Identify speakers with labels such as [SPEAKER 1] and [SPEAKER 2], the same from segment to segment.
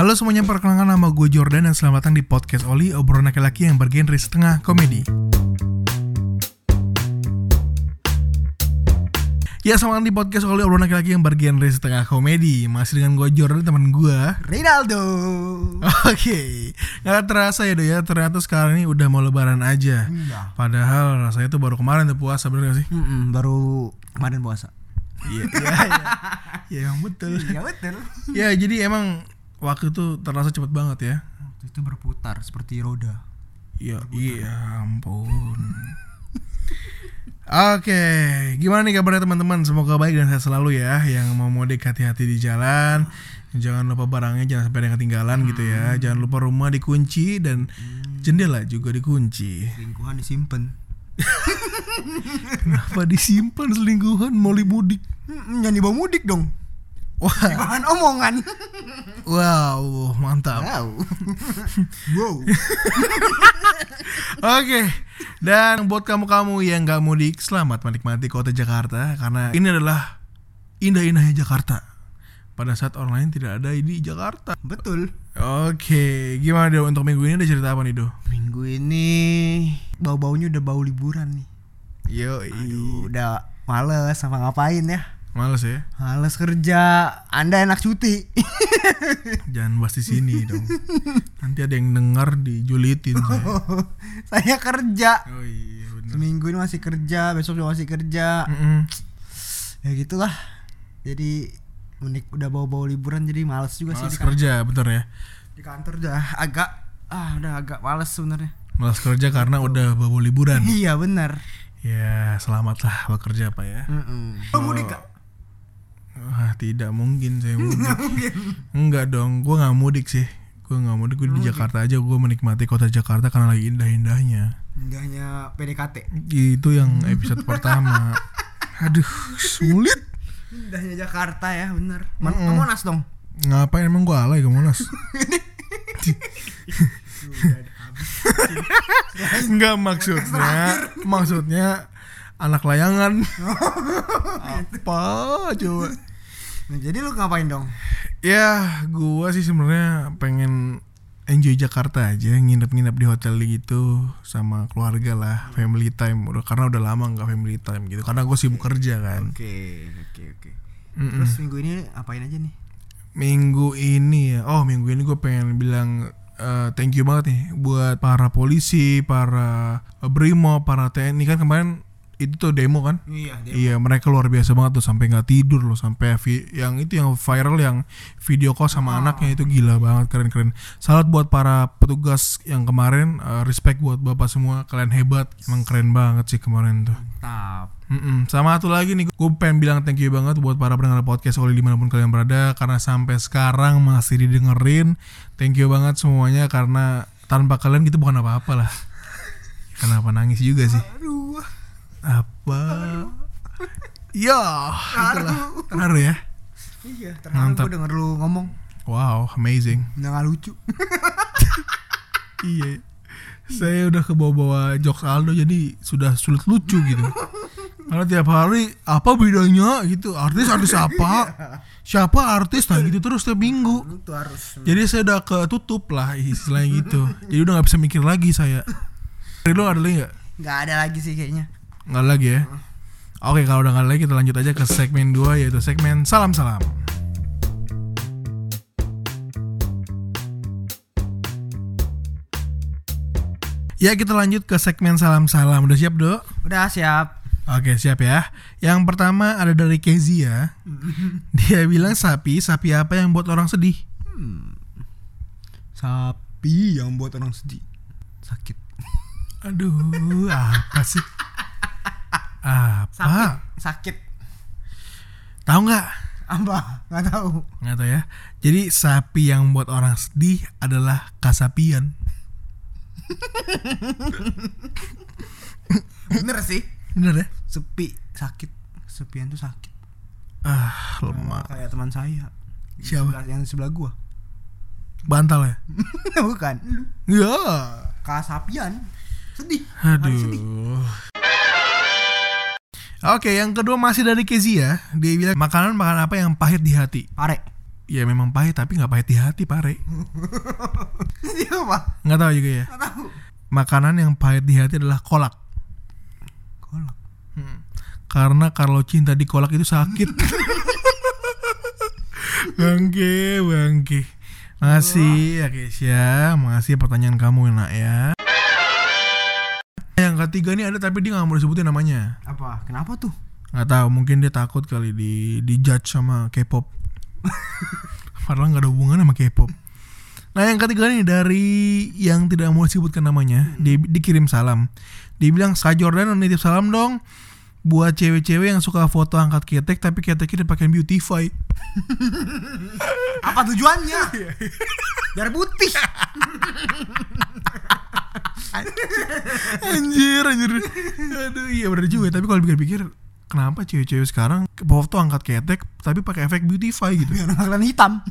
[SPEAKER 1] Halo semuanya, perkenalkan nama gue Jordan dan selamat datang di podcast Oli, obrolan laki-laki yang bergenre setengah komedi. Ya, selamat datang di podcast Oli, obrolan laki-laki yang bergenre setengah komedi. Masih dengan gue Jordan, teman gue.
[SPEAKER 2] Rinaldo.
[SPEAKER 1] Oke, nggak terasa ya do ya, ternyata sekarang ini udah mau lebaran aja.
[SPEAKER 2] Iya.
[SPEAKER 1] Padahal rasanya tuh baru kemarin tuh puasa, bener gak sih?
[SPEAKER 2] Mm-mm, baru kemarin puasa.
[SPEAKER 1] Iya, iya, iya. Ya, emang betul.
[SPEAKER 2] Iya betul.
[SPEAKER 1] Ya, jadi emang waktu itu terasa cepet banget ya.
[SPEAKER 2] Waktu itu berputar seperti roda.
[SPEAKER 1] Iya, iya ampun. Oke, gimana nih kabarnya teman-teman? Semoga baik dan sehat selalu ya. Yang mau mudik hati-hati di jalan. Jangan lupa barangnya jangan sampai ada yang ketinggalan gitu ya. Jangan lupa rumah dikunci dan jendela juga dikunci.
[SPEAKER 2] Selingkuhan disimpan.
[SPEAKER 1] Kenapa disimpan selingkuhan mau mudik?
[SPEAKER 2] Mm, jangan dibawa mudik dong.
[SPEAKER 1] Wah,
[SPEAKER 2] Bahan omongan.
[SPEAKER 1] Wow, mantap.
[SPEAKER 2] Wow. wow.
[SPEAKER 1] Oke, dan buat kamu-kamu yang gak mudik, selamat menikmati kota Jakarta karena ini adalah indah-indahnya Jakarta. Pada saat orang lain tidak ada di Jakarta.
[SPEAKER 2] Betul.
[SPEAKER 1] Oke, gimana Do untuk minggu ini ada cerita apa nih Do?
[SPEAKER 2] Minggu ini bau-baunya udah bau liburan nih.
[SPEAKER 1] Yo,
[SPEAKER 2] Aduh, udah males sama ngapain ya?
[SPEAKER 1] Males ya.
[SPEAKER 2] Males kerja. Anda enak cuti.
[SPEAKER 1] Jangan bahas di sini dong. Nanti ada yang dengar dijulitin saya.
[SPEAKER 2] Saya kerja.
[SPEAKER 1] Oh iya bener.
[SPEAKER 2] Seminggu ini masih kerja, besok juga masih kerja.
[SPEAKER 1] Mm-mm.
[SPEAKER 2] ya gitulah jadi menik udah bawa-bawa liburan jadi males juga
[SPEAKER 1] Malas
[SPEAKER 2] sih di, kan-
[SPEAKER 1] kerja, bener ya.
[SPEAKER 2] di kantor udah agak ah udah agak males sebenarnya
[SPEAKER 1] Malas kerja karena udah bawa liburan.
[SPEAKER 2] iya benar
[SPEAKER 1] Ya, selamatlah bekerja Pak ya.
[SPEAKER 2] mm mudik gak?
[SPEAKER 1] Wah, tidak mungkin saya mudik. Enggak dong, gua nggak mudik sih. Gua nggak mudik, gue di Jakarta aja. Gua menikmati kota Jakarta karena lagi indah-indahnya.
[SPEAKER 2] indahnya PDKT
[SPEAKER 1] Itu yang episode pertama. Aduh, sulit.
[SPEAKER 2] indahnya Jakarta ya benar Man- ke Monas dong
[SPEAKER 1] Ngapain emang gua alay ke Monas? Enggak maksudnya, maksudnya anak layangan. Apa coba?
[SPEAKER 2] Nah, jadi lu ngapain dong
[SPEAKER 1] Ya, gua sih sebenarnya pengen enjoy Jakarta aja, nginep-nginep di hotel gitu sama keluarga lah, family time. Udah karena udah lama nggak family time gitu, karena gue sibuk kerja kan.
[SPEAKER 2] oke oke oke
[SPEAKER 1] Mm-mm.
[SPEAKER 2] terus minggu ini apain aja nih
[SPEAKER 1] Minggu ini ya, oh minggu ini gue pengen bilang eh, thank you banget nih buat para polisi, para eh, brimo, para TNI kan kemarin itu tuh demo kan.
[SPEAKER 2] iya
[SPEAKER 1] Iya mereka luar biasa banget tuh sampai nggak tidur loh sampai yang itu yang viral yang video call sama anaknya itu gila banget keren keren. Salut buat para petugas yang kemarin eh, respect buat bapak semua kalian hebat emang keren banget sih kemarin tuh.
[SPEAKER 2] mantap
[SPEAKER 1] Mm-mm. Sama satu lagi nih gue pengen bilang thank you banget buat para pendengar podcast Oli di mana pun kalian berada karena sampai sekarang masih didengerin. Thank you banget semuanya karena tanpa kalian gitu bukan apa-apa lah. Kenapa nangis juga sih?
[SPEAKER 2] aduh
[SPEAKER 1] apa? Ya itulah. Terharu ya?
[SPEAKER 2] Iya terharu
[SPEAKER 1] Mantap.
[SPEAKER 2] gue denger lu ngomong.
[SPEAKER 1] Wow amazing.
[SPEAKER 2] Udah gak lucu.
[SPEAKER 1] Iya. Saya udah ke bawa-bawa jokes Aldo jadi sudah sulit lucu gitu. Karena tiap hari apa bedanya? gitu. Artis artis apa? Siapa artis? Nah gitu terus tiap minggu.
[SPEAKER 2] Harus
[SPEAKER 1] jadi saya udah ketutup lah istilahnya gitu. Jadi udah nggak bisa mikir lagi saya. Dari lo ada lagi nggak?
[SPEAKER 2] Nggak ada lagi sih kayaknya
[SPEAKER 1] nggak lagi ya? Oke kalau udah nggak ada lagi kita lanjut aja ke segmen 2 yaitu segmen salam salam. Ya kita lanjut ke segmen salam-salam Udah siap dok?
[SPEAKER 2] udah siap.
[SPEAKER 1] Oke siap ya. Yang pertama ada dari Kezia. Dia bilang sapi Sapi apa yang buat orang sedih?
[SPEAKER 2] sapi yang buat orang sedih. Sakit.
[SPEAKER 1] Aduh apa sih? Apa?
[SPEAKER 2] sakit. Sakit.
[SPEAKER 1] Tahu nggak?
[SPEAKER 2] apa? Nggak tahu.
[SPEAKER 1] Nggak tahu ya. Jadi sapi yang buat orang sedih adalah kasapian.
[SPEAKER 2] Bener sih.
[SPEAKER 1] Bener ya?
[SPEAKER 2] sepi sakit. Sepian tuh sakit.
[SPEAKER 1] Ah lemah
[SPEAKER 2] kayak teman saya.
[SPEAKER 1] Siapa?
[SPEAKER 2] Sebelah- yang sebelah gua.
[SPEAKER 1] Bantal ya?
[SPEAKER 2] bukan. Lu
[SPEAKER 1] Ya
[SPEAKER 2] kasapian. Sedih. Hari sedih.
[SPEAKER 1] Oke, yang kedua masih dari Kezia. Dia bilang makanan makan apa yang pahit di hati.
[SPEAKER 2] pare
[SPEAKER 1] ya memang pahit tapi nggak pahit di hati pare
[SPEAKER 2] Iya apa?
[SPEAKER 1] nggak tahu juga ya
[SPEAKER 2] Nggak tahu.
[SPEAKER 1] makanan yang pahit di hati adalah kolak
[SPEAKER 2] Kolak.
[SPEAKER 1] karena kalau cinta di kolak itu sakit bangke bangke masih ya Kesya masih pertanyaan kamu nak ya yang ketiga nih ada tapi dia nggak mau disebutin namanya
[SPEAKER 2] Apa? Kenapa tuh?
[SPEAKER 1] nggak tahu mungkin dia takut kali di di judge sama K-pop padahal nggak ada hubungan sama K-pop nah yang ketiga nih dari yang tidak mau disebutkan namanya dia dikirim salam dia bilang Kak Jordan nitip salam dong buat cewek-cewek yang suka foto angkat ketek tapi keteknya dipakai beautify
[SPEAKER 2] Apa tujuannya? Biar putih.
[SPEAKER 1] Anjir anjir aduh iya bener juga tapi kalau pikir-pikir kenapa cewek-cewek sekarang foto angkat ketek tapi pakai efek beautify gitu
[SPEAKER 2] Biar bakalan hitam.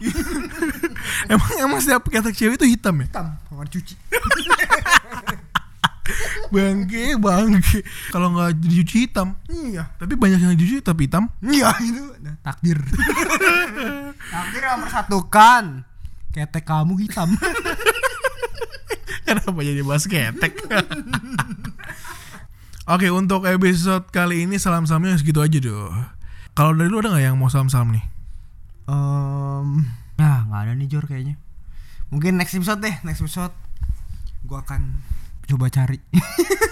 [SPEAKER 1] emang emang setiap ketek cewek itu hitam ya
[SPEAKER 2] hitam. Kamar cuci.
[SPEAKER 1] bangke bangke kalau nggak dicuci hitam
[SPEAKER 2] Iya.
[SPEAKER 1] tapi banyak yang dicuci tapi hitam
[SPEAKER 2] Iya itu takdir. takdir yang mempersatukan. Ketek kamu hitam.
[SPEAKER 1] Kenapa jadi bahas ketek? Oke untuk episode kali ini salam salamnya segitu aja doh kalau dari lu ada nggak yang mau salam salam nih?
[SPEAKER 2] Em, nah nggak ada nih Jor kayaknya. Mungkin next episode deh, next episode. Gua akan coba cari.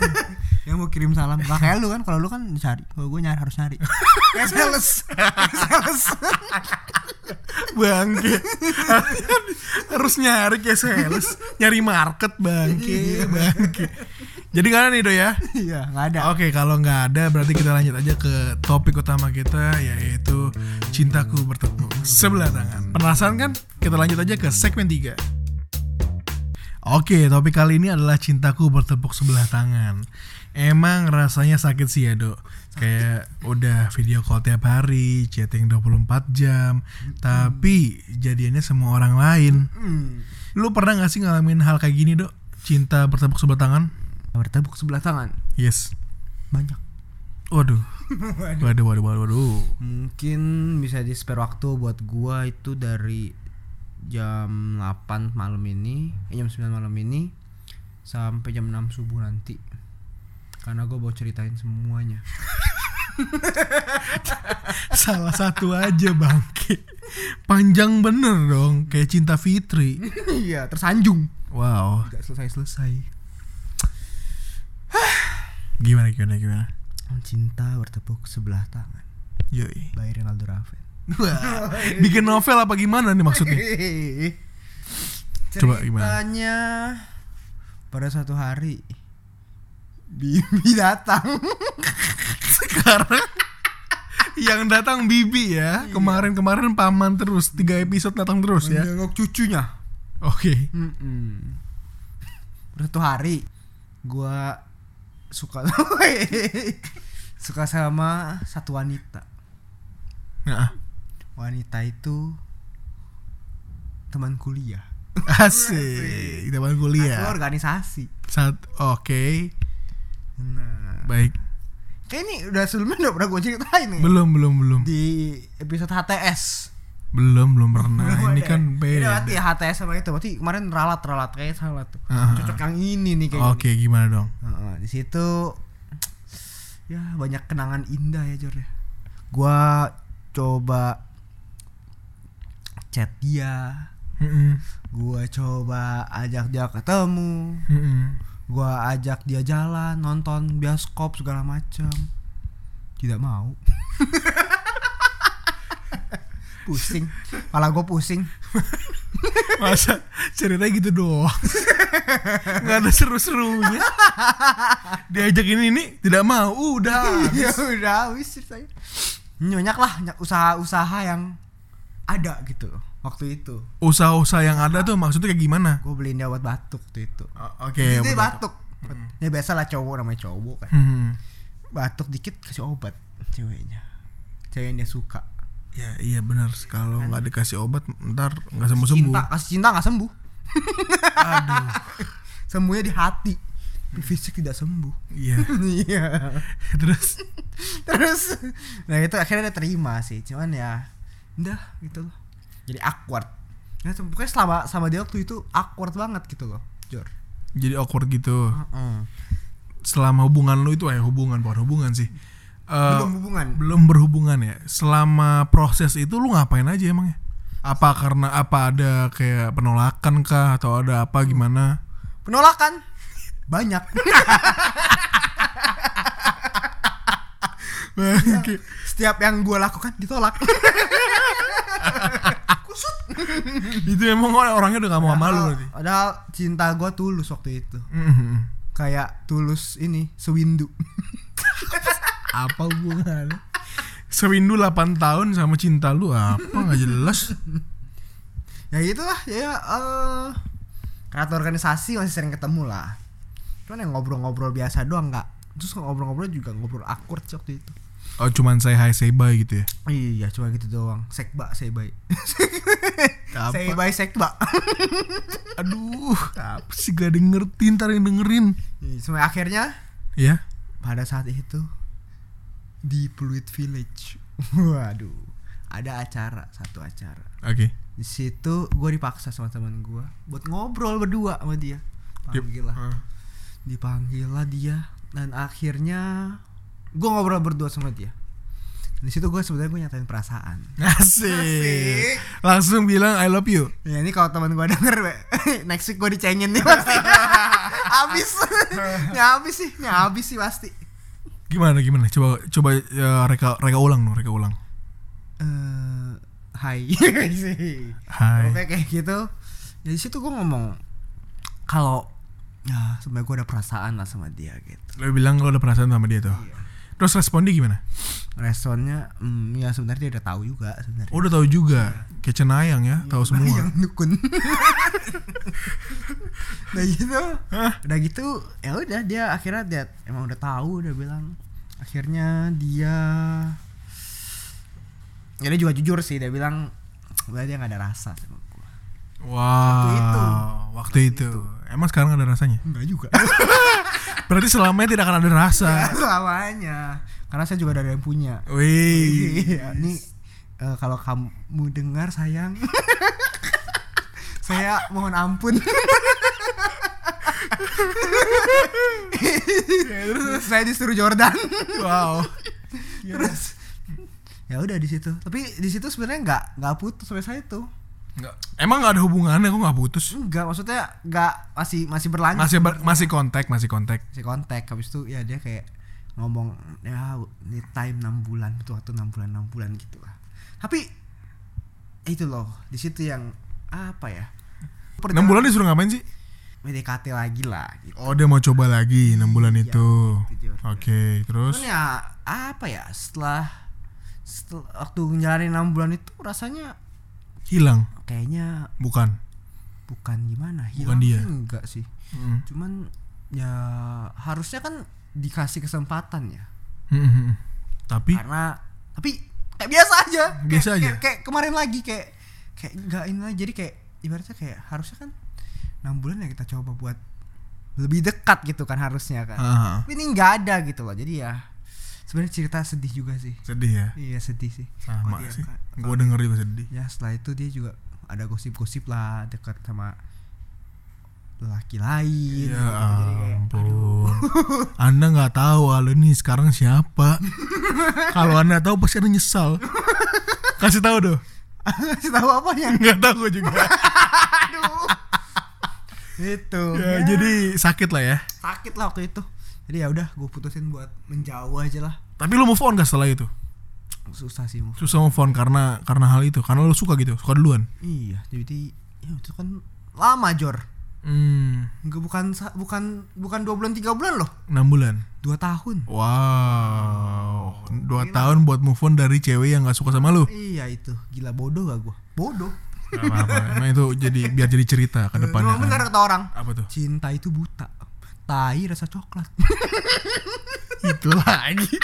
[SPEAKER 2] yang mau kirim salam. Gak kayak lu kan kalau lu kan cari. Kalau gue nyari harus nyari. Kayak sales. Sales
[SPEAKER 1] bangke harus nyari kayak sales nyari market bangke bangke jadi nggak ada nih do ya
[SPEAKER 2] iya nggak ada
[SPEAKER 1] Oke, kalau nggak ada berarti kita lanjut aja ke topik utama kita yaitu cintaku bertepuk sebelah tangan. Penasaran kan? Kita lanjut aja ke segmen 3. Oke, topik kali ini adalah cintaku bertepuk sebelah tangan. Emang rasanya sakit sih ya, Dok. Kayak udah video call tiap hari, chatting 24 jam, tapi jadiannya semua orang lain.
[SPEAKER 2] Hmm.
[SPEAKER 1] Lu pernah gak sih ngalamin hal kayak gini, Dok? Cinta bertepuk sebelah tangan?
[SPEAKER 2] bertepuk sebelah tangan
[SPEAKER 1] Yes.
[SPEAKER 2] banyak
[SPEAKER 1] Waduh. Waduh, waduh, waduh, waduh.
[SPEAKER 2] mungkin bisa di spare waktu buat gua itu dari jam 8 malam ini eh, jam 9 malam ini sampai jam 6 subuh nanti karena gue mau ceritain semuanya
[SPEAKER 1] Salah satu aja bangke. Panjang bener dong, kayak cinta Fitri.
[SPEAKER 2] iya tersanjung
[SPEAKER 1] Wow.
[SPEAKER 2] nggak selesai selesai
[SPEAKER 1] Gimana gimana gimana?
[SPEAKER 2] cinta bertepuk sebelah tangan
[SPEAKER 1] Yoi.
[SPEAKER 2] by Ronaldo Raven
[SPEAKER 1] Wah, bikin novel apa gimana nih maksudnya? Coba gimana?
[SPEAKER 2] ceritanya pada suatu hari Bibi datang
[SPEAKER 1] Sekarang yang datang Bibi ya. Kemarin-kemarin paman terus, tiga episode datang terus ya.
[SPEAKER 2] menjenguk cucunya
[SPEAKER 1] Oke.
[SPEAKER 2] Mm-mm. Pada Suatu hari gua suka suka sama satu wanita.
[SPEAKER 1] Nah,
[SPEAKER 2] Wanita itu teman kuliah.
[SPEAKER 1] asik. Teman kuliah.
[SPEAKER 2] organisasi.
[SPEAKER 1] Saat oke.
[SPEAKER 2] Nah,
[SPEAKER 1] Baik.
[SPEAKER 2] kayak ini udah sebelumnya udah pernah gue ceritain nih.
[SPEAKER 1] Belum belum belum.
[SPEAKER 2] Di episode HTS.
[SPEAKER 1] Belum belum pernah.
[SPEAKER 2] Belum
[SPEAKER 1] Ini
[SPEAKER 2] ada.
[SPEAKER 1] kan
[SPEAKER 2] Ini
[SPEAKER 1] beda.
[SPEAKER 2] berarti HTS sama itu. Berarti kemarin ralat-ralat kayak salah tuh. Cocok yang ini nih kayak
[SPEAKER 1] Oke, gimana dong?
[SPEAKER 2] Heeh, di situ ya banyak kenangan indah ya Jor ya. Gua coba chat dia,
[SPEAKER 1] Mm-mm.
[SPEAKER 2] gua coba ajak dia ketemu,
[SPEAKER 1] Mm-mm.
[SPEAKER 2] Gua ajak dia jalan, nonton bioskop segala macam. Tidak mau. pusing. Malah gue pusing.
[SPEAKER 1] Masa ceritanya gitu doang Gak ada seru-serunya Diajak ini ini tidak mau Udah
[SPEAKER 2] ya udah wis ceritanya. Nyenyak lah usaha-usaha yang ada gitu waktu itu.
[SPEAKER 1] Usaha-usaha yang ada tuh maksudnya kayak gimana?
[SPEAKER 2] gue beliin dia obat batuk tuh itu.
[SPEAKER 1] Oke
[SPEAKER 2] Jadi dia
[SPEAKER 1] betul.
[SPEAKER 2] batuk. Ya biasa lah cowok namanya cowok kan.
[SPEAKER 1] Hmm.
[SPEAKER 2] batuk dikit kasih obat ceweknya. Cewek yang dia suka.
[SPEAKER 1] Ya iya benar Kalau nggak dikasih obat Ntar nggak sembuh-sembuh.
[SPEAKER 2] Cinta kasih cinta nggak sembuh.
[SPEAKER 1] Aduh.
[SPEAKER 2] Sembuhnya di hati. Fisik tidak sembuh.
[SPEAKER 1] Iya.
[SPEAKER 2] Iya.
[SPEAKER 1] Terus?
[SPEAKER 2] Terus? Nah itu akhirnya dia terima sih. Cuman ya udah gitu loh jadi awkward ya pokoknya selama sama dia waktu itu awkward banget gitu loh Jor
[SPEAKER 1] Jadi awkward gitu.
[SPEAKER 2] Heeh.
[SPEAKER 1] Selama hubungan lu itu eh hubungan bukan hubungan sih. Eh,
[SPEAKER 2] belum hubungan
[SPEAKER 1] belum berhubungan ya. Selama proses itu lu ngapain aja emangnya? Apa karena apa ada kayak penolakan kah atau ada apa gimana?
[SPEAKER 2] penolakan banyak setiap yang gue lakukan ditolak kusut
[SPEAKER 1] itu emang orangnya udah gak mau sama lu berarti.
[SPEAKER 2] padahal cinta gue tulus waktu itu
[SPEAKER 1] Mhm.
[SPEAKER 2] kayak tulus ini sewindu
[SPEAKER 1] apa hubungannya? Sewindu 8 tahun sama cinta lu apa nggak jelas?
[SPEAKER 2] ya itulah ya eh karena organisasi masih sering ketemu lah cuman yang ngobrol-ngobrol biasa doang nggak terus ngobrol-ngobrol juga ngobrol sih waktu itu
[SPEAKER 1] Oh cuman say hi say bye gitu ya?
[SPEAKER 2] iya cuma gitu doang. Sekba sebai
[SPEAKER 1] Apa?
[SPEAKER 2] sebai sekba
[SPEAKER 1] Aduh, apa sih gak dengerin, ntar yang dengerin.
[SPEAKER 2] Iya, sampai akhirnya
[SPEAKER 1] Ya?
[SPEAKER 2] pada saat itu di Pluit Village. Waduh ada acara satu acara.
[SPEAKER 1] Oke.
[SPEAKER 2] Di situ gue dipaksa sama teman gue buat ngobrol berdua sama dia. Panggil lah.
[SPEAKER 1] Ah.
[SPEAKER 2] dipanggil lah dia. Dan akhirnya gue ngobrol berdua sama dia. Di situ gue sebenarnya gue nyatain perasaan.
[SPEAKER 1] Asik.
[SPEAKER 2] Asik.
[SPEAKER 1] Langsung bilang I love you.
[SPEAKER 2] Ya ini kalau teman gue denger next week gue dicengin nih pasti. Habis. Ya habis sih. Ya habis sih pasti.
[SPEAKER 1] Gimana gimana? Coba coba ya, reka reka ulang dong, reka ulang.
[SPEAKER 2] Eh hai. Sih
[SPEAKER 1] Hai.
[SPEAKER 2] Oke kayak gitu. Ya di situ gue ngomong kalau ya sebenarnya gue ada perasaan lah sama dia gitu.
[SPEAKER 1] Lo bilang lo ada perasaan sama dia tuh Terus respon dia gimana?
[SPEAKER 2] Responnya, hmm, ya sebenarnya dia udah tahu juga sebenarnya.
[SPEAKER 1] Oh, udah tahu juga Kayak cenayang ya, tahu semua
[SPEAKER 2] Yang dukun. udah gitu,
[SPEAKER 1] Hah?
[SPEAKER 2] udah gitu, ya udah dia akhirnya dia emang udah tahu, udah bilang. Akhirnya dia, ya dia juga jujur sih, dia bilang, udah dia nggak ada rasa.
[SPEAKER 1] Wow
[SPEAKER 2] Waktu itu.
[SPEAKER 1] Waktu itu Emang sekarang ada rasanya?
[SPEAKER 2] Enggak juga.
[SPEAKER 1] Berarti selamanya tidak akan ada rasa
[SPEAKER 2] Selamanya. Karena saya juga ada yang punya.
[SPEAKER 1] Wih
[SPEAKER 2] Iya, ini eh, kalau kamu dengar sayang, saya mohon ampun. Saya disuruh Jordan.
[SPEAKER 1] Wow
[SPEAKER 2] Terus ya udah di situ. Tapi di situ sebenarnya nggak nggak putus sampai saya tuh.
[SPEAKER 1] Nggak. Emang gak ada hubungannya kok gak putus?
[SPEAKER 2] Enggak, maksudnya nggak masih masih berlanjut.
[SPEAKER 1] Masih ber- masih kontak, masih kontak.
[SPEAKER 2] masih kontak habis itu ya dia kayak ngomong ya ini time 6 bulan butuh waktu 6 bulan 6 bulan gitu lah tapi itu loh di situ yang apa ya
[SPEAKER 1] 6 bulan disuruh ngapain sih?
[SPEAKER 2] PDKT lagi lah gitu
[SPEAKER 1] Oh dia mau coba lagi 6 bulan
[SPEAKER 2] Iya,
[SPEAKER 1] itu
[SPEAKER 2] gitu.
[SPEAKER 1] Oke terus
[SPEAKER 2] Cuman ya apa ya setelah setelah waktu ngejalanin 6 bulan itu rasanya
[SPEAKER 1] Hilang?
[SPEAKER 2] Kayaknya
[SPEAKER 1] Bukan?
[SPEAKER 2] Bukan gimana?
[SPEAKER 1] Bukan
[SPEAKER 2] hilang
[SPEAKER 1] dia.
[SPEAKER 2] sih enggak sih.
[SPEAKER 1] Mm.
[SPEAKER 2] cuman ya harusnya kan dikasih kesempatan ya.
[SPEAKER 1] Mm-mm. Tapi?
[SPEAKER 2] Karena tapi kayak biasa aja.
[SPEAKER 1] Biasa
[SPEAKER 2] Kayak-
[SPEAKER 1] aja?
[SPEAKER 2] kayak, kayak kemarin lagi kayak kayak enggak ini lagi. Jadi kayak ibaratnya kayak harusnya kan enam bulan ya kita coba buat lebih dekat gitu kan harusnya kan.
[SPEAKER 1] Ah,
[SPEAKER 2] tapi ini nggak ada gitu loh. Jadi ya sebenarnya cerita sedih juga sih.
[SPEAKER 1] Sedih ya?
[SPEAKER 2] Iya sedih sih.
[SPEAKER 1] Sama
[SPEAKER 2] dia
[SPEAKER 1] sih.
[SPEAKER 2] kan-
[SPEAKER 1] Gue denger juga sedih.
[SPEAKER 2] Ya setelah itu dia juga ada gosip-gosip lah dekat sama laki lain.
[SPEAKER 1] Ya
[SPEAKER 2] gitu. Jadi kayak,
[SPEAKER 1] ampun. Anda nggak tahu Alo ini sekarang siapa. Kalau anda tahu pasti anda nyesal. Kasih tahu dong.
[SPEAKER 2] Kasih tahu apa ya
[SPEAKER 1] Nggak tahu juga.
[SPEAKER 2] Aduh. Itu.
[SPEAKER 1] Ya, Jadi sakit lah ya.
[SPEAKER 2] Sakit lah waktu itu jadi ya udah gue putusin buat menjauh aja lah.
[SPEAKER 1] Tapi lu move on gak setelah itu?
[SPEAKER 2] susah sih move
[SPEAKER 1] Susah move on karena karena hal itu Karena lu suka gitu Suka duluan?
[SPEAKER 2] Iya jadi ya itu kan lama jor.
[SPEAKER 1] Hmm.
[SPEAKER 2] Enggak bukan bukan bukan dua bulan tiga bulan loh.
[SPEAKER 1] 6 bulan?
[SPEAKER 2] Dua tahun.
[SPEAKER 1] Wow. Dua tahun buat move on dari cewek yang gak suka sama lu?
[SPEAKER 2] Iya itu. Gila bodoh gak gue bodoh.
[SPEAKER 1] Gak apa-apa. Emang itu jadi biar jadi cerita ke depannya.
[SPEAKER 2] Emang
[SPEAKER 1] kan.
[SPEAKER 2] kata orang.
[SPEAKER 1] Apa tuh?
[SPEAKER 2] cinta itu buta tai rasa coklat.
[SPEAKER 1] Itu lagi.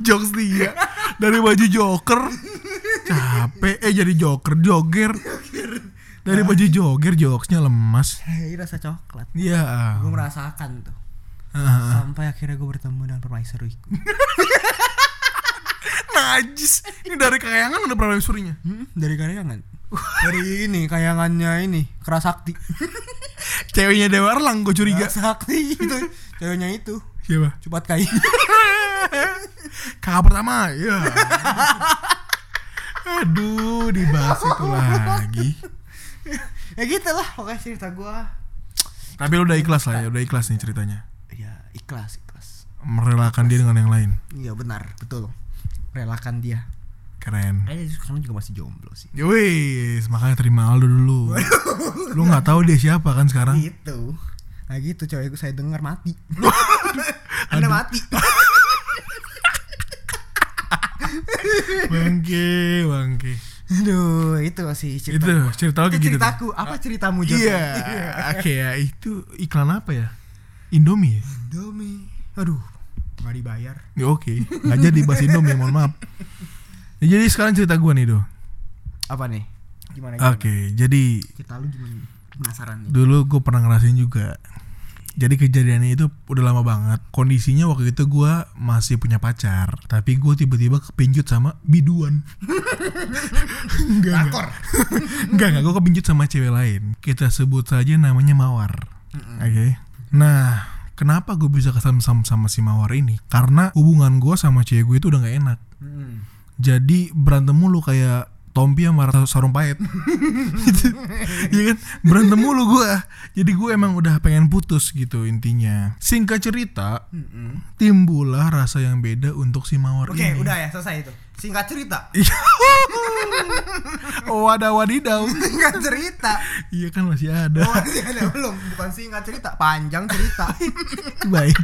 [SPEAKER 1] Jokes dia. Dari baju joker. Capek. Eh jadi joker Joger. Dari baju joger Jokesnya lemas.
[SPEAKER 2] Tai rasa coklat.
[SPEAKER 1] Iya.
[SPEAKER 2] Gue merasakan tuh.
[SPEAKER 1] Ah,
[SPEAKER 2] sampai akhirnya gue bertemu dengan permaisuriku
[SPEAKER 1] Najis. Ini dari kayangan ada permaisurinya
[SPEAKER 2] hmm, dari karyangan Dari ini kayangannya ini keras sakti.
[SPEAKER 1] Ceweknya Dewa Erlang gue curiga.
[SPEAKER 2] Keras sakti itu ceweknya itu.
[SPEAKER 1] Siapa?
[SPEAKER 2] Cepat kai.
[SPEAKER 1] Kakak pertama, ya. Aduh, dibahas itu lagi.
[SPEAKER 2] ya gitu lah pokoknya cerita gua.
[SPEAKER 1] Tapi lu udah ikhlas lah ya, udah ikhlas nih ceritanya.
[SPEAKER 2] Ya ikhlas ikhlas.
[SPEAKER 1] Merelakan dia dengan yang lain.
[SPEAKER 2] Iya benar betul. Relakan dia.
[SPEAKER 1] Keren.
[SPEAKER 2] Kayaknya sekarang juga masih jomblo sih.
[SPEAKER 1] Wih, makanya terima Aldo dulu. Lu nggak tahu dia siapa kan sekarang?
[SPEAKER 2] Gitu. Nah gitu cewek saya dengar mati. Anda mati.
[SPEAKER 1] Bangke, bangke.
[SPEAKER 2] Aduh, itu sih cerita.
[SPEAKER 1] Itu cerita kayak gitu. tuh.
[SPEAKER 2] ceritaku. Apa ceritamu Joko?
[SPEAKER 1] Iya, oke ya itu iklan apa ya? Indomie. ya?
[SPEAKER 2] Indomie. Aduh, nggak dibayar.
[SPEAKER 1] Ya oke, nggak jadi bahas Indomie, mohon maaf. Ya, jadi sekarang cerita gue nih do.
[SPEAKER 2] Apa nih? Gimana?
[SPEAKER 1] Oke, jadi
[SPEAKER 2] Cerita lu gimana? Penasaran nih.
[SPEAKER 1] dulu gue pernah ngerasain juga. Jadi kejadiannya itu udah lama banget. Kondisinya waktu itu gue masih punya pacar, tapi gue tiba-tiba kepincut sama biduan. enggak,
[SPEAKER 2] Rakor.
[SPEAKER 1] enggak, enggak, gue kepincut sama cewek lain. Kita sebut saja namanya Mawar. Oke. Nah, kenapa gue bisa kesam sama, sama si Mawar ini? Karena hubungan gue sama cewek gue itu udah gak enak.
[SPEAKER 2] Mm.
[SPEAKER 1] Jadi berantem mulu kayak Tompi sama Ratu sarung pahit Gitu. Iya kan berantem mulu gue Jadi gue emang udah pengen putus gitu intinya Singkat cerita
[SPEAKER 2] Mm-mm.
[SPEAKER 1] Timbullah rasa yang beda untuk si Mawar
[SPEAKER 2] Oke,
[SPEAKER 1] ini
[SPEAKER 2] udah ya selesai itu. Singkat cerita.
[SPEAKER 1] Iya. Wadah wadidaw
[SPEAKER 2] Singkat cerita.
[SPEAKER 1] Iya kan masih ada
[SPEAKER 2] Oh, masih ada belum? Bukan singkat cerita, panjang cerita.
[SPEAKER 1] Baik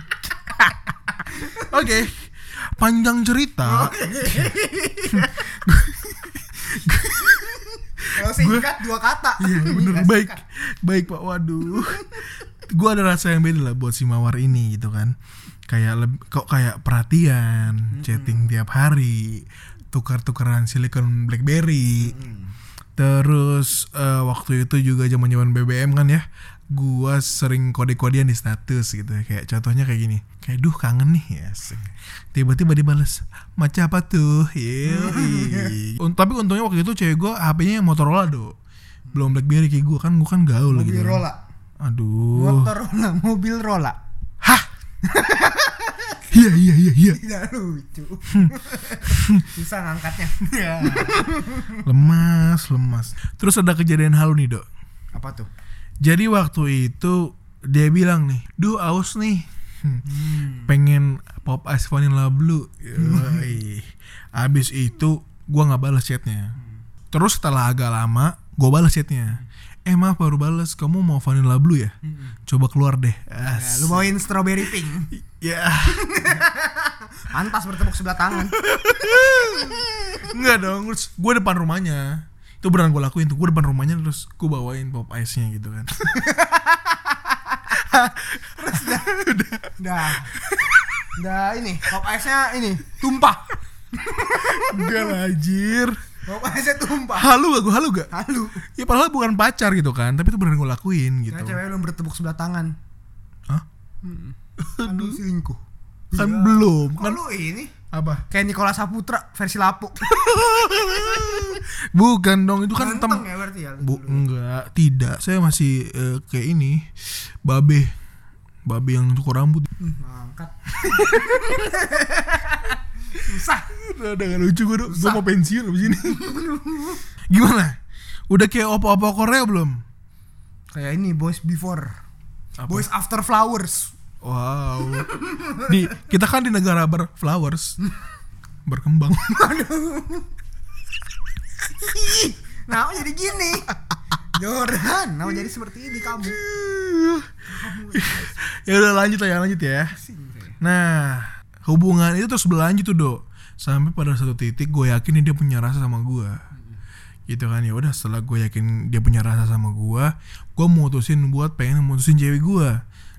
[SPEAKER 1] Oke Panjang cerita.
[SPEAKER 2] Kalau singkat dua kata.
[SPEAKER 1] Iya bener.
[SPEAKER 2] Nggak
[SPEAKER 1] baik. Baik pak. Waduh. Gue ada rasa yang beda lah buat si mawar ini gitu kan. Kayak kok kayak perhatian chatting tiap hari tukar-tukaran silikon blackberry.
[SPEAKER 2] Mm.
[SPEAKER 1] terus eh, waktu itu juga zaman zaman BBM kan ya gua sering kode-kodean di status gitu kayak contohnya kayak gini kayak duh kangen nih ya tiba-tiba dibales macam apa tuh Yoi. Tapi untungnya waktu itu cewek gua HP-nya Motorola do belum BlackBerry kayak gua kan gua kan gaul
[SPEAKER 2] Mobil
[SPEAKER 1] gitu
[SPEAKER 2] rola.
[SPEAKER 1] aduh
[SPEAKER 2] Motor rola, mobil rola.
[SPEAKER 1] hah iya iya iya iya
[SPEAKER 2] Tidak lucu. Susah ngangkatnya.
[SPEAKER 1] lemas lemas terus ada kejadian halu nih dok
[SPEAKER 2] Apa tuh?
[SPEAKER 1] Jadi waktu itu dia bilang nih, duh aus nih, Hmm,
[SPEAKER 2] Hmm.
[SPEAKER 1] pengen pop ice vanilla blue. Yoi. Abis itu gua nggak balas chatnya. Terus setelah agak lama, gua balas chatnya. Eh maaf baru balas, kamu mau vanilla blue ya? Coba keluar deh.
[SPEAKER 2] Ya,
[SPEAKER 1] As.
[SPEAKER 2] lu bawain strawberry pink.
[SPEAKER 1] Ya,
[SPEAKER 2] Pantas bertepuk sebelah tangan.
[SPEAKER 1] enggak dong. Gue depan rumahnya. Itu beneran gue lakuin tuh. Gue depan rumahnya terus gue bawain pop ice-nya gitu kan.
[SPEAKER 2] Dah. Dah ini, pop ice-nya ini tumpah.
[SPEAKER 1] Enggak lah, anjir.
[SPEAKER 2] Pop ice-nya tumpah.
[SPEAKER 1] Halu gak gue halu gak?
[SPEAKER 2] Halu.
[SPEAKER 1] Ya padahal bukan pacar gitu kan, tapi itu beneran gue lakuin gitu.
[SPEAKER 2] Karena cewek lu bertepuk sebelah tangan.
[SPEAKER 1] Hah?
[SPEAKER 2] Kan lu selingkuh.
[SPEAKER 1] Kan belum,
[SPEAKER 2] Kok
[SPEAKER 1] kan
[SPEAKER 2] lu ini
[SPEAKER 1] apa?
[SPEAKER 2] kayak Nikola Saputra versi lapuk.
[SPEAKER 1] Bukan dong, itu kan tem
[SPEAKER 2] ya berarti ya.
[SPEAKER 1] Bu, enggak, tidak. Saya masih eh, kayak ini, babe. Babe yang cukur rambut.
[SPEAKER 2] Hmm, Ngangkat. Susah.
[SPEAKER 1] Udah, udah gak lucu gue, gue mau pensiun abis ini. Gimana? Udah kayak opo-opo Korea belum?
[SPEAKER 2] Kayak ini boys before.
[SPEAKER 1] Apa?
[SPEAKER 2] Boys after flowers.
[SPEAKER 1] Wow. Di kita kan di negara berflowers. Berkembang.
[SPEAKER 2] Nah, jadi gini. Jordan, nah jadi seperti ini kamu.
[SPEAKER 1] ya udah lanjut lah ya, lanjut ya. Nah, hubungan itu terus berlanjut tuh, Dok. Sampai pada satu titik gue yakin dia punya rasa sama gue. Gitu kan ya udah setelah gue yakin dia punya rasa sama gue, gue mutusin buat pengen mutusin cewek gue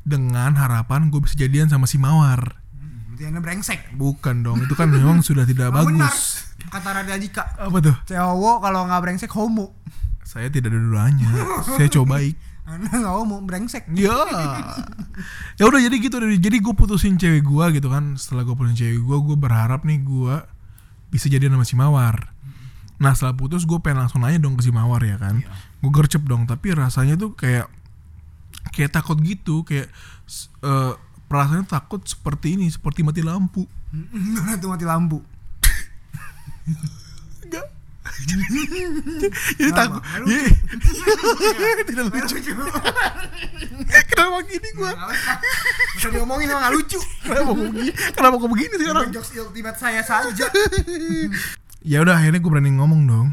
[SPEAKER 1] dengan harapan gue bisa jadian sama si Mawar.
[SPEAKER 2] Berarti anda brengsek.
[SPEAKER 1] Bukan dong, itu kan memang sudah tidak
[SPEAKER 2] Nah, benar.
[SPEAKER 1] bagus.
[SPEAKER 2] Kata Dika.
[SPEAKER 1] Apa tuh?
[SPEAKER 2] Cowok kalau nggak brengsek homo.
[SPEAKER 1] Saya tidak ada duanya. Saya coba baik.
[SPEAKER 2] Anda nggak homo, brengsek.
[SPEAKER 1] Ya. ya udah jadi gitu. Jadi gue putusin cewek gue gitu kan. Setelah gue putusin cewek gue, gue berharap nih gue bisa jadian sama si Mawar. Nah setelah putus gue pengen langsung nanya dong ke si Mawar ya kan. Gue gercep dong tapi rasanya tuh kayak kayak takut gitu kayak s- eh, perasaannya takut seperti ini seperti mati lampu.
[SPEAKER 2] Nanti mati lampu.
[SPEAKER 1] Enggak. Jadi takut. Iya. Tidak lucu. Kenapa gini gue?
[SPEAKER 2] Bisa diomongin emang gak lucu.
[SPEAKER 1] Kenapa begini? Kenapa kok begini sih orang?
[SPEAKER 2] Jokes ultimate saya saja.
[SPEAKER 1] ya udah akhirnya gue berani ngomong dong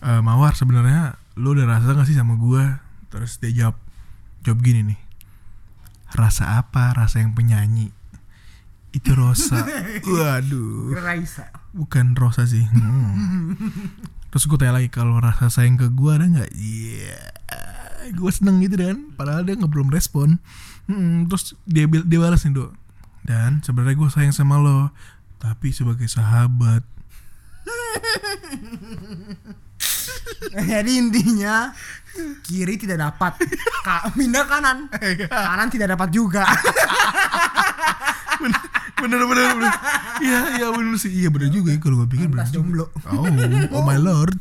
[SPEAKER 1] "Eh, mawar sebenarnya lu udah rasa gak sih sama gue terus dia jawab jawab gini nih. Rasa apa? Rasa yang penyanyi. Itu Rosa. Waduh.
[SPEAKER 2] Raisa.
[SPEAKER 1] bukan Rosa sih. Hmm. terus gue tanya lagi kalau rasa sayang ke gue ada nggak? Iya. Gue seneng gitu kan padahal dia nggak belum respon. Hmm, terus dia dia balas nih dok. Dan sebenarnya gue sayang sama lo tapi sebagai sahabat
[SPEAKER 2] Jadi intinya kiri tidak dapat, Ka pindah kanan, kanan tidak dapat juga.
[SPEAKER 1] bener bener bener iya iya bener sih. Iya bener juga ya kalau gue pikir bener
[SPEAKER 2] jomblo.
[SPEAKER 1] oh oh my lord.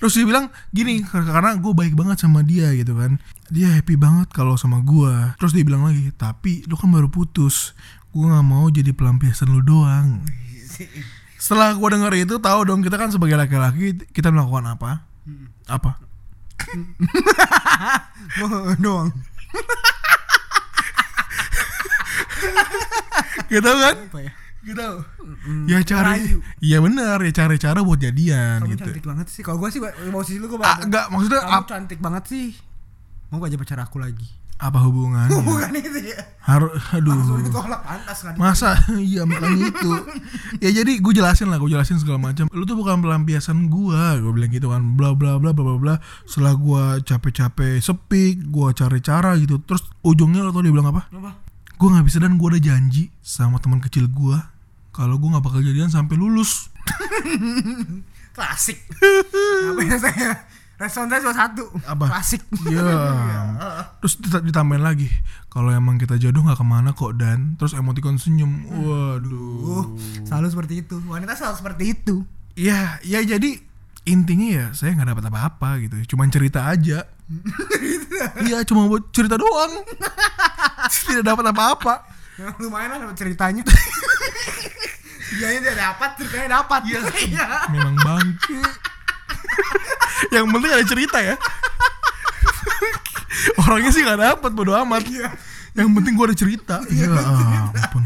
[SPEAKER 1] Terus dia bilang gini karena gue baik banget sama dia gitu kan. Dia happy banget kalau sama gue terus dia bilang lagi tapi lu kan baru putus. Gue nggak mau jadi pelampiasan lu doang setelah gue denger itu tahu dong kita kan sebagai laki-laki kita melakukan apa apa
[SPEAKER 2] Oh, doang.
[SPEAKER 1] gitu kan
[SPEAKER 2] Apa ya?
[SPEAKER 1] gitu ya cari iya bener ya cari cara buat jadian
[SPEAKER 2] Kamu
[SPEAKER 1] gitu
[SPEAKER 2] cantik banget sih. Kalau gue sih posisi lu gue
[SPEAKER 1] ah, enggak maksudnya
[SPEAKER 2] Kamu cantik banget sih. Mau gak jadi pacar aku lagi?
[SPEAKER 1] Apa hubungannya?
[SPEAKER 2] Bukan itu ya.
[SPEAKER 1] harus aduh.
[SPEAKER 2] Langsung ditolak pantas kan.
[SPEAKER 1] masa? Iya malah itu. Ya jadi gue jelasin lah gue jelasin segala macam. Lu tuh bukan pelampiasan gua. Gue bilang gitu kan bla bla bla bla bla bla. Setelah gua capek-capek sepi gua cari cara gitu. Terus ujungnya lo tau dia bilang apa?
[SPEAKER 2] Apa?
[SPEAKER 1] gue nggak bisa dan gue udah janji sama teman kecil gua. Kalau gue nggak bakal jadian sampai lulus.
[SPEAKER 2] Klasik. Apa ya saya? Respon saya cuma satu.
[SPEAKER 1] Apa?
[SPEAKER 2] Klasik.
[SPEAKER 1] Iya. Terus dita- ditambahin lagi, kalau emang kita jodoh nggak ke mana kok dan terus emoticon senyum. Waduh.
[SPEAKER 2] Uh, selalu seperti itu. Wanita selalu seperti itu.
[SPEAKER 1] Iya, ya jadi intinya ya saya nggak dapat apa-apa gitu, cuman cerita aja. Iya, cuma buat cerita doang. Tidak dapat apa-apa.
[SPEAKER 2] Ya, lumayan lah ceritanya. Dianya tidak dapat, ceritanya dapat.
[SPEAKER 1] Iya.
[SPEAKER 2] Iya.
[SPEAKER 1] Memang bangke. Yang penting ada cerita ya. Orangnya sih nggak dapat bodo amat.
[SPEAKER 2] Iya.
[SPEAKER 1] Yang penting gua ada cerita. Iya, ampun.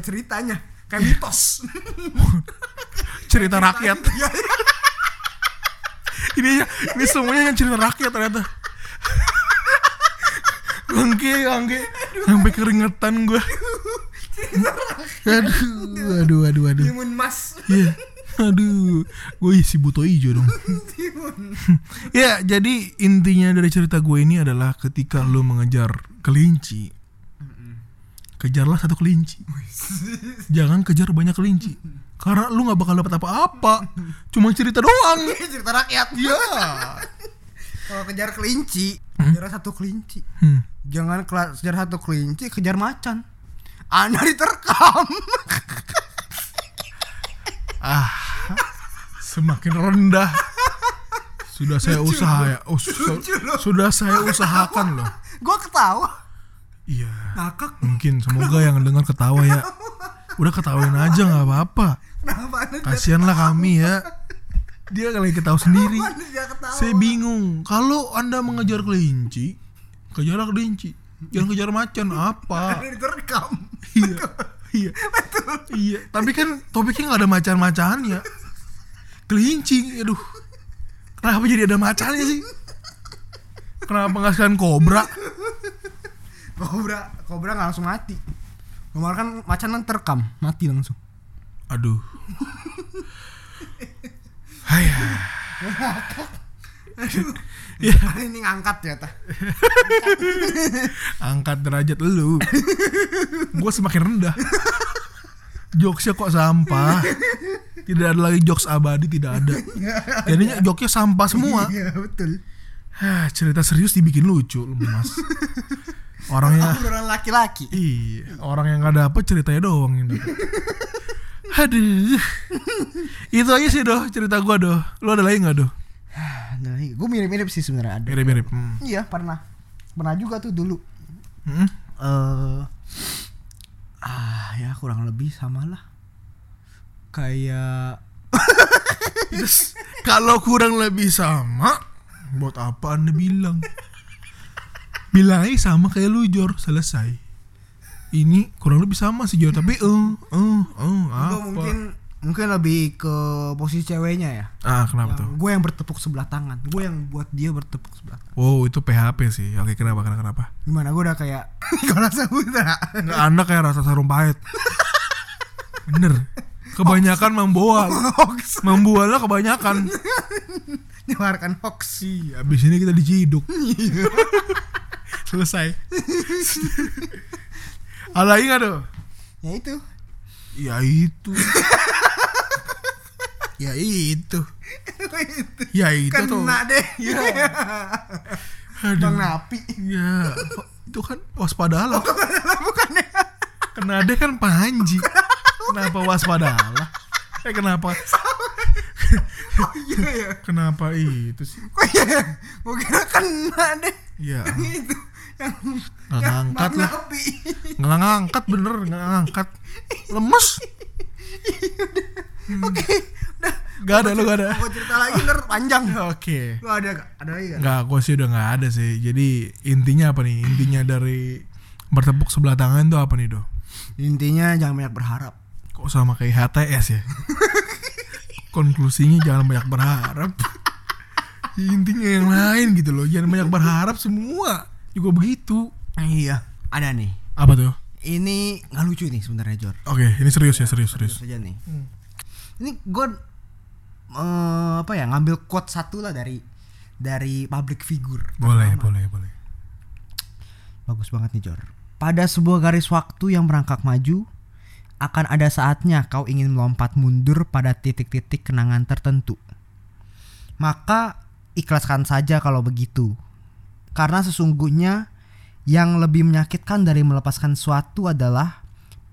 [SPEAKER 2] Ceritanya. Kayak mitos.
[SPEAKER 1] Cerita rakyat.
[SPEAKER 2] Iya.
[SPEAKER 1] ini ini semuanya yang cerita rakyat ternyata. Bangke, bangke. Sampai keringetan gua. Aduh, aduh, aduh, aduh.
[SPEAKER 2] Timun mas.
[SPEAKER 1] Iya. Aduh, gue isi buto ijo dong. Ya, jadi intinya dari cerita gue ini adalah ketika lo mengejar kelinci, kejarlah satu kelinci. Jangan kejar banyak kelinci, karena lu nggak bakal dapat apa-apa. Cuma cerita doang.
[SPEAKER 2] Cerita rakyat.
[SPEAKER 1] Iya.
[SPEAKER 2] Kalau kejar kelinci, kejar satu kelinci.
[SPEAKER 1] Hmm.
[SPEAKER 2] Jangan kejar satu kelinci, kejar macan. Anda diterkam.
[SPEAKER 1] Ah, semakin rendah. Sudah saya usaha ya. Oh, su-
[SPEAKER 2] Lucu
[SPEAKER 1] sudah saya usahakan loh.
[SPEAKER 2] Gua ketawa.
[SPEAKER 1] Iya.
[SPEAKER 2] Ngakak.
[SPEAKER 1] Mungkin semoga yang dengar ketawa ya. Udah ketawain aja nggak apa-apa. Kasihanlah kami ya. Dia kali ketawa sendiri. Saya bingung. Kalau anda mengejar kelinci, kejarlah kelinci. Jangan kejar macan apa? Iya. Iya. Iya. Tapi kan topiknya nggak ada macan-macannya. Kelinci, aduh. Kenapa jadi ada macannya sih? Kenapa nggak sekalian kobra?
[SPEAKER 2] Kobra, kobra nggak langsung mati. Kemarin kan macan kan terkam, mati langsung.
[SPEAKER 1] Aduh. Hayah.
[SPEAKER 2] Ya. Ini ngangkat ya tah.
[SPEAKER 1] angkat derajat lu gue semakin rendah jokesnya kok sampah tidak ada lagi jokes abadi tidak ada jadinya jokesnya sampah semua
[SPEAKER 2] Iya betul.
[SPEAKER 1] Hah, cerita serius dibikin lucu lu mas orangnya
[SPEAKER 2] Orang laki-laki.
[SPEAKER 1] iya orang yang nggak dapet ceritanya doang yang dapet Aduh. Itu aja sih doh cerita gua doh. Lu ada lagi nggak doh?
[SPEAKER 2] Gue mirip-mirip sih sebenarnya ada.
[SPEAKER 1] Mirip-mirip. Hmm.
[SPEAKER 2] Iya pernah. Pernah juga tuh dulu.
[SPEAKER 1] Hmm.
[SPEAKER 2] eh ah ya kurang lebih sama lah. Kayak
[SPEAKER 1] Terus, Kalau kurang lebih sama, buat apa anda bilang? Bilang aja sama kayak lu Jor, selesai. Ini kurang lebih sama sih Jor, tapi eh eh eh
[SPEAKER 2] gue
[SPEAKER 1] apa?
[SPEAKER 2] mungkin mungkin lebih ke posisi ceweknya ya.
[SPEAKER 1] Ah, kenapa tuh?
[SPEAKER 2] Gue yang bertepuk sebelah tangan. Gue yang buat dia bertepuk sebelah tangan.
[SPEAKER 1] Wow, itu PHP sih. Oke, kenapa? Kenapa? kenapa?
[SPEAKER 2] Gimana gue udah kayak kalau Saputra.
[SPEAKER 1] Nggak, anda kayak rasa sarung pahit. Bener. Kebanyakan memboal.
[SPEAKER 2] hoax.
[SPEAKER 1] Memboalnya kebanyakan.
[SPEAKER 2] Nyebarkan hoax.
[SPEAKER 1] Iya, abis ini kita diciduk. Selesai. Ada lagi nggak tuh?
[SPEAKER 2] Ya itu.
[SPEAKER 1] Ya itu. ya itu. Ya itu tuh.
[SPEAKER 2] Kena deh.
[SPEAKER 1] Aduh.
[SPEAKER 2] Bang Napi.
[SPEAKER 1] Ya, itu kan waspadalah.
[SPEAKER 2] Bukannya.
[SPEAKER 1] Kena deh kan panji. Kenapa waspadalah? Eh kenapa?
[SPEAKER 2] Iya ya.
[SPEAKER 1] Kenapa itu sih?
[SPEAKER 2] Kok ya? Gue kira kena deh.
[SPEAKER 1] Ya,
[SPEAKER 2] itu yang
[SPEAKER 1] nggak ngangkat lah. Nggak ngangkat bener, nggak ngangkat. Lemes.
[SPEAKER 2] Oke, udah.
[SPEAKER 1] Gak ada, lu gak ada.
[SPEAKER 2] Mau cerita lagi ntar panjang.
[SPEAKER 1] Oke.
[SPEAKER 2] Lu ada gak? Ada lagi gak?
[SPEAKER 1] Nggak, gue sih udah nggak ada sih. Jadi intinya apa nih? Intinya dari bertepuk sebelah tangan tuh apa nih do?
[SPEAKER 2] Intinya jangan banyak berharap.
[SPEAKER 1] Kok sama kayak HTS ya? Konklusinya jangan banyak berharap. Intinya yang lain gitu loh. Jangan banyak berharap semua juga begitu.
[SPEAKER 2] Iya, ada nih.
[SPEAKER 1] Apa tuh?
[SPEAKER 2] Ini nggak lucu nih sebenarnya Jor.
[SPEAKER 1] Oke, ini serius ya, serius, serius.
[SPEAKER 2] Aja nih. Ini gue eh, apa ya ngambil quote satu lah dari dari public figure.
[SPEAKER 1] Boleh, boleh, boleh.
[SPEAKER 2] Bagus banget nih Jor. Pada sebuah garis waktu yang merangkak maju, akan ada saatnya kau ingin melompat mundur pada titik-titik kenangan tertentu. Maka ikhlaskan saja kalau begitu. Karena sesungguhnya yang lebih menyakitkan dari melepaskan sesuatu adalah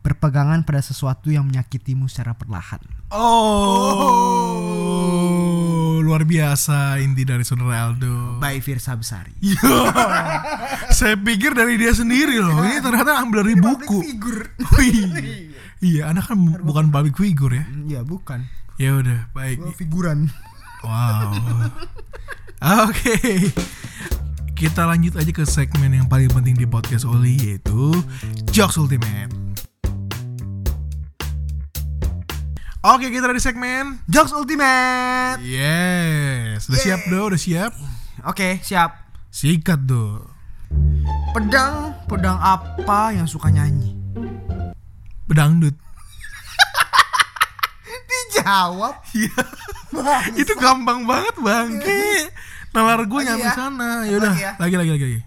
[SPEAKER 2] berpegangan pada sesuatu yang menyakitimu secara perlahan.
[SPEAKER 1] Oh, luar biasa inti dari saudara Aldo.
[SPEAKER 2] By Firsa Besari.
[SPEAKER 1] Iya. Saya pikir dari dia sendiri loh. Ini ternyata ambil dari buku.
[SPEAKER 2] Figur.
[SPEAKER 1] Iya. Anak kan bukan public figure ya.
[SPEAKER 2] Iya bukan.
[SPEAKER 1] Ya udah, baik.
[SPEAKER 2] Gua figuran.
[SPEAKER 1] Wow. Oke. Kita lanjut aja ke segmen yang paling penting di podcast Oli yaitu Jokes Ultimate. Oke, kita ada di segmen
[SPEAKER 2] Jokes Ultimate.
[SPEAKER 1] Yes, udah siap do, udah siap.
[SPEAKER 2] Oke, siap.
[SPEAKER 1] Sikat do.
[SPEAKER 2] Pedang, pedang apa yang suka nyanyi?
[SPEAKER 1] Bedangdut.
[SPEAKER 2] Dijawab.
[SPEAKER 1] Iya. Itu gampang banget bang. Nalar gue nyampe
[SPEAKER 2] ya.
[SPEAKER 1] sana. Ya udah,
[SPEAKER 2] Lagi ya.
[SPEAKER 1] lagi lagi lagi lagi.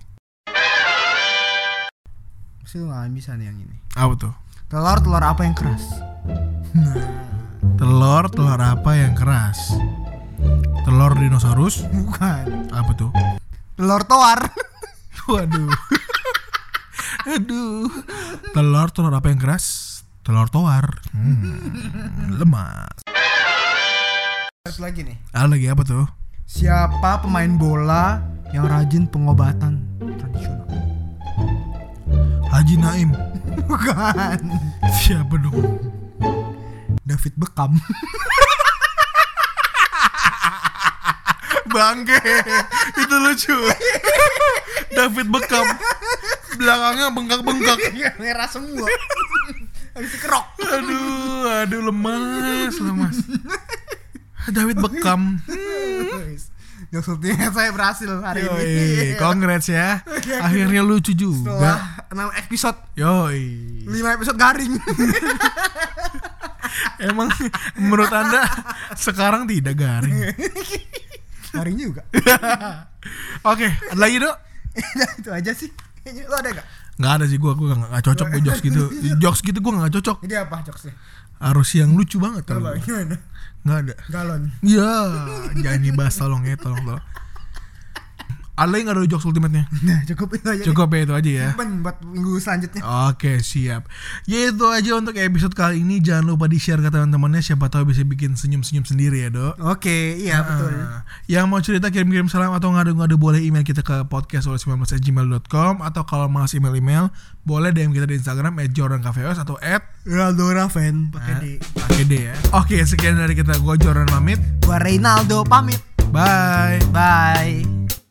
[SPEAKER 2] Pasti gak bisa nih yang ini.
[SPEAKER 1] Apa tuh?
[SPEAKER 2] Telur telur apa yang keras?
[SPEAKER 1] Telur telur apa yang keras? Telur dinosaurus?
[SPEAKER 2] Bukan.
[SPEAKER 1] Apa tuh?
[SPEAKER 2] Telur toar.
[SPEAKER 1] Waduh. Aduh. Telur telur apa yang keras? Telur tawar. Hmm, lemas.
[SPEAKER 2] Terus lagi nih.
[SPEAKER 1] Ada lagi apa tuh?
[SPEAKER 2] Siapa pemain bola yang rajin pengobatan tradisional?
[SPEAKER 1] Haji Naim.
[SPEAKER 2] Bukan.
[SPEAKER 1] Siapa dong?
[SPEAKER 2] David Beckham.
[SPEAKER 1] Bangke. Itu lucu. David Beckham. Belakangnya bengkak-bengkak.
[SPEAKER 2] Merah semua. Habis itu kerok.
[SPEAKER 1] Aduh, aduh lemas, lemas. David Beckham.
[SPEAKER 2] Jokes ultimate saya berhasil hari
[SPEAKER 1] Yoi,
[SPEAKER 2] ini.
[SPEAKER 1] congrats ya. Akhirnya lucu juga.
[SPEAKER 2] Setelah 6 episode,
[SPEAKER 1] Yoi.
[SPEAKER 2] 5 episode garing.
[SPEAKER 1] Emang menurut Anda sekarang tidak garing?
[SPEAKER 2] garing juga.
[SPEAKER 1] Oke, ada lagi dok?
[SPEAKER 2] Itu aja sih. Lo ada gak?
[SPEAKER 1] Nggak ada sih gua gua nggak nggak cocok gue jokes gitu. Jokes gitu gua nggak cocok.
[SPEAKER 2] Jadi apa jokesnya?
[SPEAKER 1] Harus yang lucu banget kalau? Nggak ada.
[SPEAKER 2] Galon.
[SPEAKER 1] Iya, jangan dibahas tolong ya, tolong tolong. Ada yang nggak ada jokes ultimate-nya?
[SPEAKER 2] Nah, cukup itu aja.
[SPEAKER 1] Cukup ya itu aja ya.
[SPEAKER 2] Simpen buat minggu selanjutnya.
[SPEAKER 1] Oke siap Ya itu aja untuk episode kali ini Jangan lupa di share ke teman-temannya Siapa tahu bisa bikin senyum-senyum sendiri ya dok
[SPEAKER 2] Oke, iya betul.
[SPEAKER 1] Nah, Yang mau cerita kirim-kirim salam Atau ngadu-ngadu boleh email kita ke podcast oleh 19gmail.com Atau kalau malas email-email Boleh DM kita di Instagram At jordancafeos Atau at
[SPEAKER 2] Ronaldo Raven pakai D.
[SPEAKER 1] Pakai D ya Oke sekian dari kita Gue Jordan pamit
[SPEAKER 2] Gua Reynaldo pamit.
[SPEAKER 1] Bye